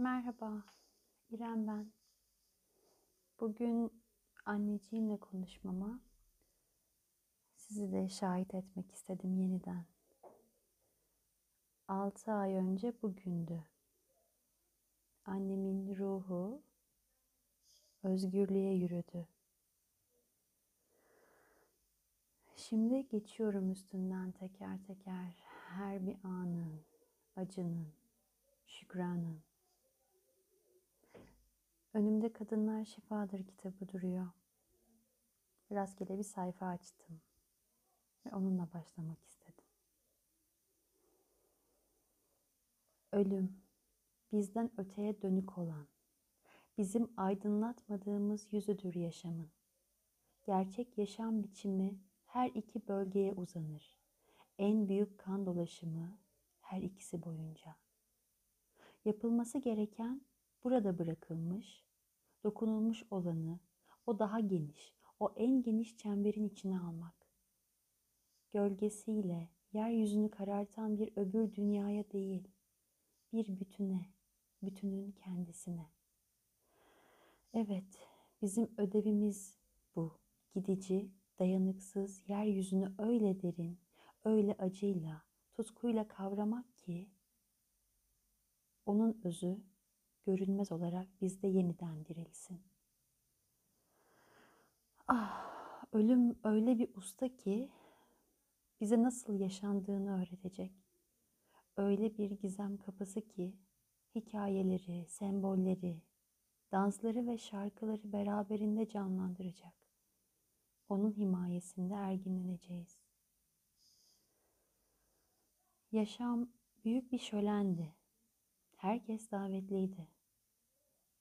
Merhaba, İrem ben. Bugün anneciğimle konuşmama sizi de şahit etmek istedim yeniden. 6 ay önce bugündü. Annemin ruhu özgürlüğe yürüdü. Şimdi geçiyorum üstünden teker teker her bir anın, acının, şükranın. Önümde Kadınlar Şifadır kitabı duruyor. Rastgele bir sayfa açtım ve onunla başlamak istedim. Ölüm, bizden öteye dönük olan, bizim aydınlatmadığımız yüzüdür yaşamın. Gerçek yaşam biçimi her iki bölgeye uzanır. En büyük kan dolaşımı her ikisi boyunca. Yapılması gereken burada bırakılmış, dokunulmuş olanı, o daha geniş, o en geniş çemberin içine almak. Gölgesiyle yeryüzünü karartan bir öbür dünyaya değil, bir bütüne, bütünün kendisine. Evet, bizim ödevimiz bu. Gidici, dayanıksız yeryüzünü öyle derin, öyle acıyla, tutkuyla kavramak ki onun özü görünmez olarak bizde yeniden dirilsin. Ah, ölüm öyle bir usta ki bize nasıl yaşandığını öğretecek. Öyle bir gizem kapısı ki hikayeleri, sembolleri, dansları ve şarkıları beraberinde canlandıracak. Onun himayesinde erginleneceğiz. Yaşam büyük bir şölendi. Herkes davetliydi.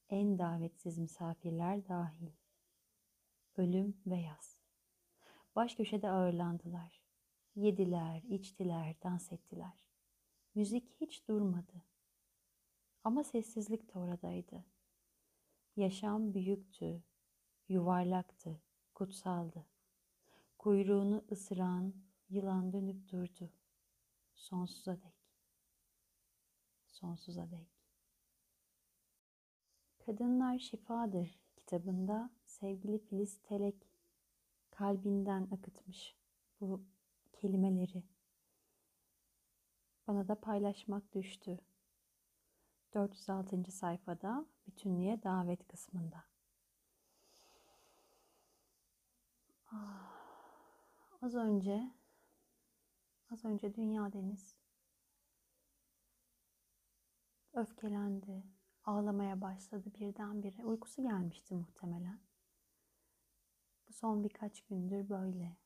En davetsiz misafirler dahil. Ölüm ve yaz. Baş köşede ağırlandılar. Yediler, içtiler, dans ettiler. Müzik hiç durmadı. Ama sessizlik de oradaydı. Yaşam büyüktü, yuvarlaktı, kutsaldı. Kuyruğunu ısıran yılan dönüp durdu. Sonsuza dek. Sonsuza dek. Kadınlar Şifadır kitabında sevgili Filiz Telek kalbinden akıtmış bu kelimeleri. Bana da paylaşmak düştü. 406. sayfada bütünlüğe davet kısmında. Ah, az önce az önce Dünya Deniz öfkelendi, ağlamaya başladı birdenbire. Uykusu gelmişti muhtemelen. Bu son birkaç gündür böyle.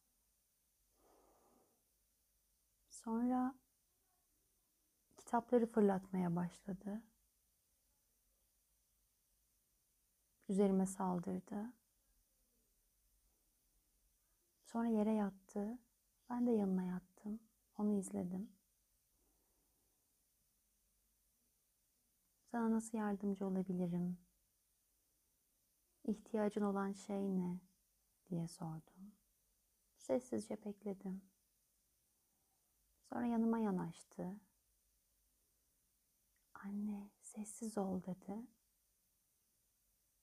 Sonra kitapları fırlatmaya başladı. Üzerime saldırdı. Sonra yere yattı. Ben de yanına yattım. Onu izledim. Sana nasıl yardımcı olabilirim? İhtiyacın olan şey ne? diye sordum. Sessizce bekledim. Sonra yanıma yanaştı. Anne, sessiz ol dedi.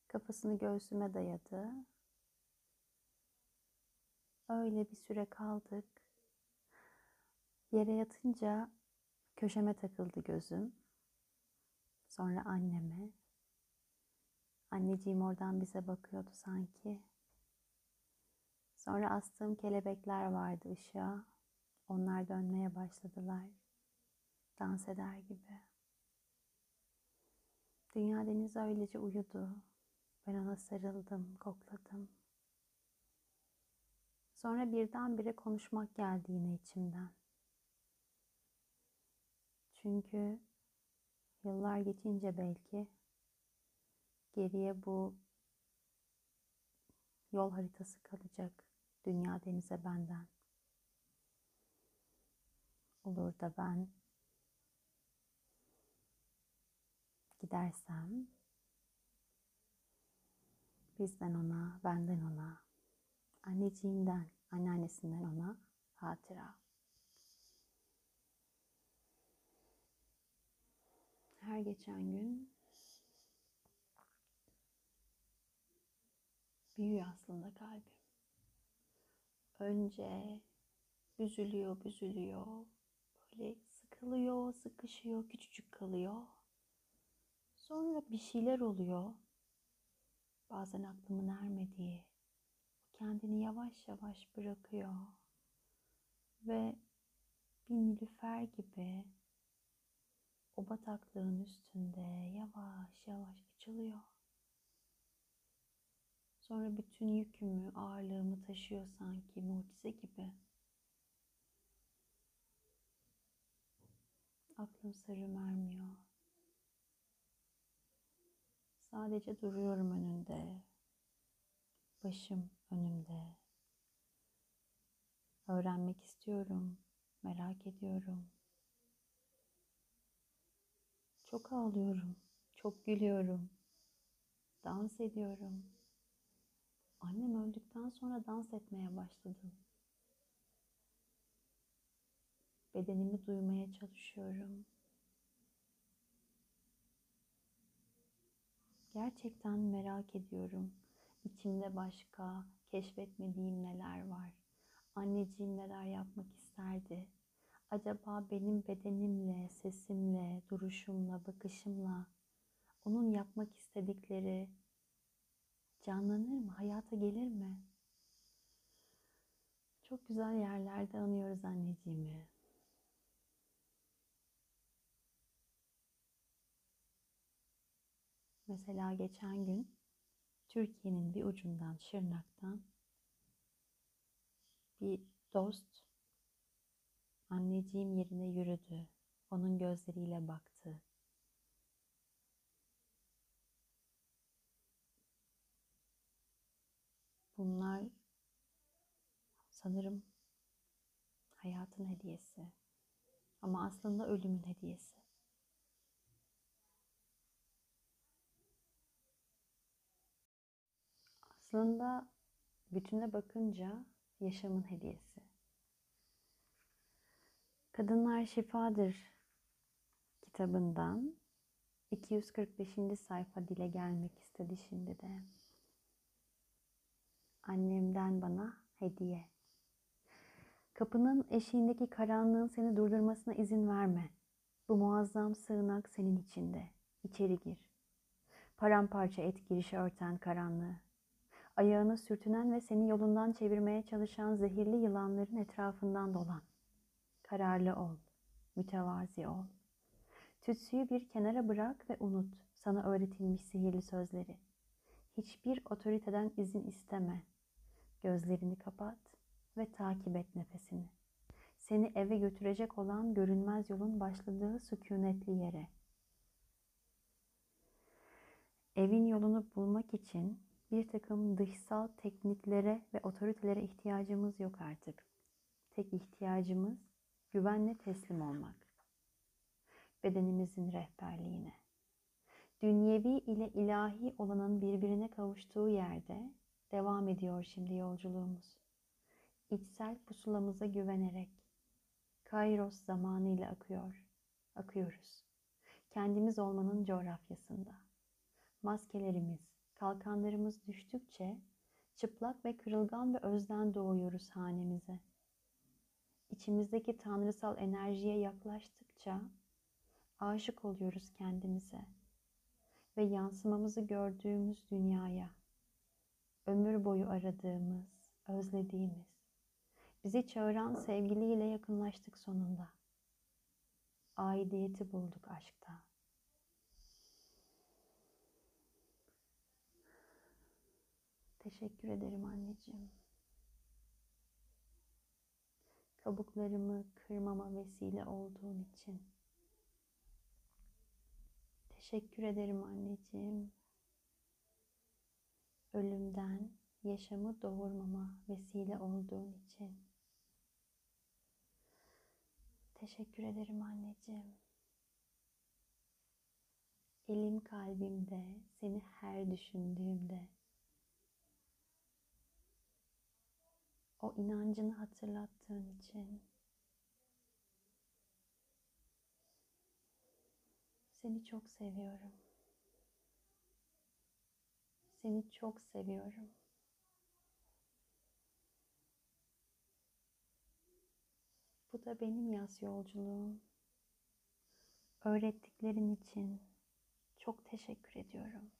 Kafasını göğsüme dayadı. Öyle bir süre kaldık. Yere yatınca köşeme takıldı gözüm. Sonra anneme. Anneciğim oradan bize bakıyordu sanki. Sonra astığım kelebekler vardı ışığa. Onlar dönmeye başladılar. Dans eder gibi. Dünya deniz öylece uyudu. Ben ona sarıldım, kokladım. Sonra birdenbire konuşmak geldi yine içimden. Çünkü Yıllar geçince belki geriye bu yol haritası kalacak dünya denize benden. Olur da ben gidersem bizden ona, benden ona, anneciğimden, anneannesinden ona hatıra. her geçen gün büyüyor aslında kalbim. Önce büzülüyor, büzülüyor. Böyle sıkılıyor, sıkışıyor, küçücük kalıyor. Sonra bir şeyler oluyor. Bazen aklımın ermediği. Kendini yavaş yavaş bırakıyor. Ve bir nilüfer gibi o bataklığın üstünde yavaş yavaş açılıyor. Sonra bütün yükümü, ağırlığımı taşıyor sanki mucize gibi. Aklım sarım ermiyor. Sadece duruyorum önünde. Başım önümde. Öğrenmek istiyorum. Merak ediyorum. Çok ağlıyorum. Çok gülüyorum. Dans ediyorum. Annem öldükten sonra dans etmeye başladım. Bedenimi duymaya çalışıyorum. Gerçekten merak ediyorum. İçimde başka keşfetmediğim neler var? Anneciğim neler yapmak isterdi? Acaba benim bedenimle, sesimle, duruşumla, bakışımla onun yapmak istedikleri canlanır mı? Hayata gelir mi? Çok güzel yerlerde anıyoruz anneciğimi. Mesela geçen gün Türkiye'nin bir ucundan Şırnak'tan bir dost anneciğim yerine yürüdü. Onun gözleriyle baktı. Bunlar sanırım hayatın hediyesi. Ama aslında ölümün hediyesi. Aslında bütüne bakınca yaşamın hediyesi. Kadınlar Şifadır kitabından 245. sayfa dile gelmek istedi şimdi de. Annemden bana hediye. Kapının eşiğindeki karanlığın seni durdurmasına izin verme. Bu muazzam sığınak senin içinde. İçeri gir. Paramparça et girişi örten karanlığı. Ayağını sürtünen ve seni yolundan çevirmeye çalışan zehirli yılanların etrafından dolan. Kararlı ol. Mütevazi ol. Tütsüyü bir kenara bırak ve unut sana öğretilmiş sihirli sözleri. Hiçbir otoriteden izin isteme. Gözlerini kapat ve takip et nefesini. Seni eve götürecek olan görünmez yolun başladığı sükunetli yere. Evin yolunu bulmak için bir takım dışsal tekniklere ve otoritelere ihtiyacımız yok artık. Tek ihtiyacımız güvenle teslim olmak. Bedenimizin rehberliğine. Dünyevi ile ilahi olanın birbirine kavuştuğu yerde devam ediyor şimdi yolculuğumuz. İçsel pusulamıza güvenerek Kairos zamanıyla akıyor, akıyoruz. Kendimiz olmanın coğrafyasında. Maskelerimiz, kalkanlarımız düştükçe çıplak ve kırılgan ve özden doğuyoruz hanemize. İçimizdeki tanrısal enerjiye yaklaştıkça aşık oluyoruz kendimize ve yansımamızı gördüğümüz dünyaya, ömür boyu aradığımız, özlediğimiz, bizi çağıran sevgiliyle yakınlaştık sonunda. Aidiyeti bulduk aşkta. Teşekkür ederim anneciğim. Kabuklarımı kırmama vesile olduğun için. Teşekkür ederim anneciğim. Ölümden yaşamı doğurmama vesile olduğun için. Teşekkür ederim anneciğim. Elim kalbimde seni her düşündüğümde o inancını hatırlattığın için. Seni çok seviyorum. Seni çok seviyorum. Bu da benim yaz yolculuğum. Öğrettiklerin için çok teşekkür ediyorum.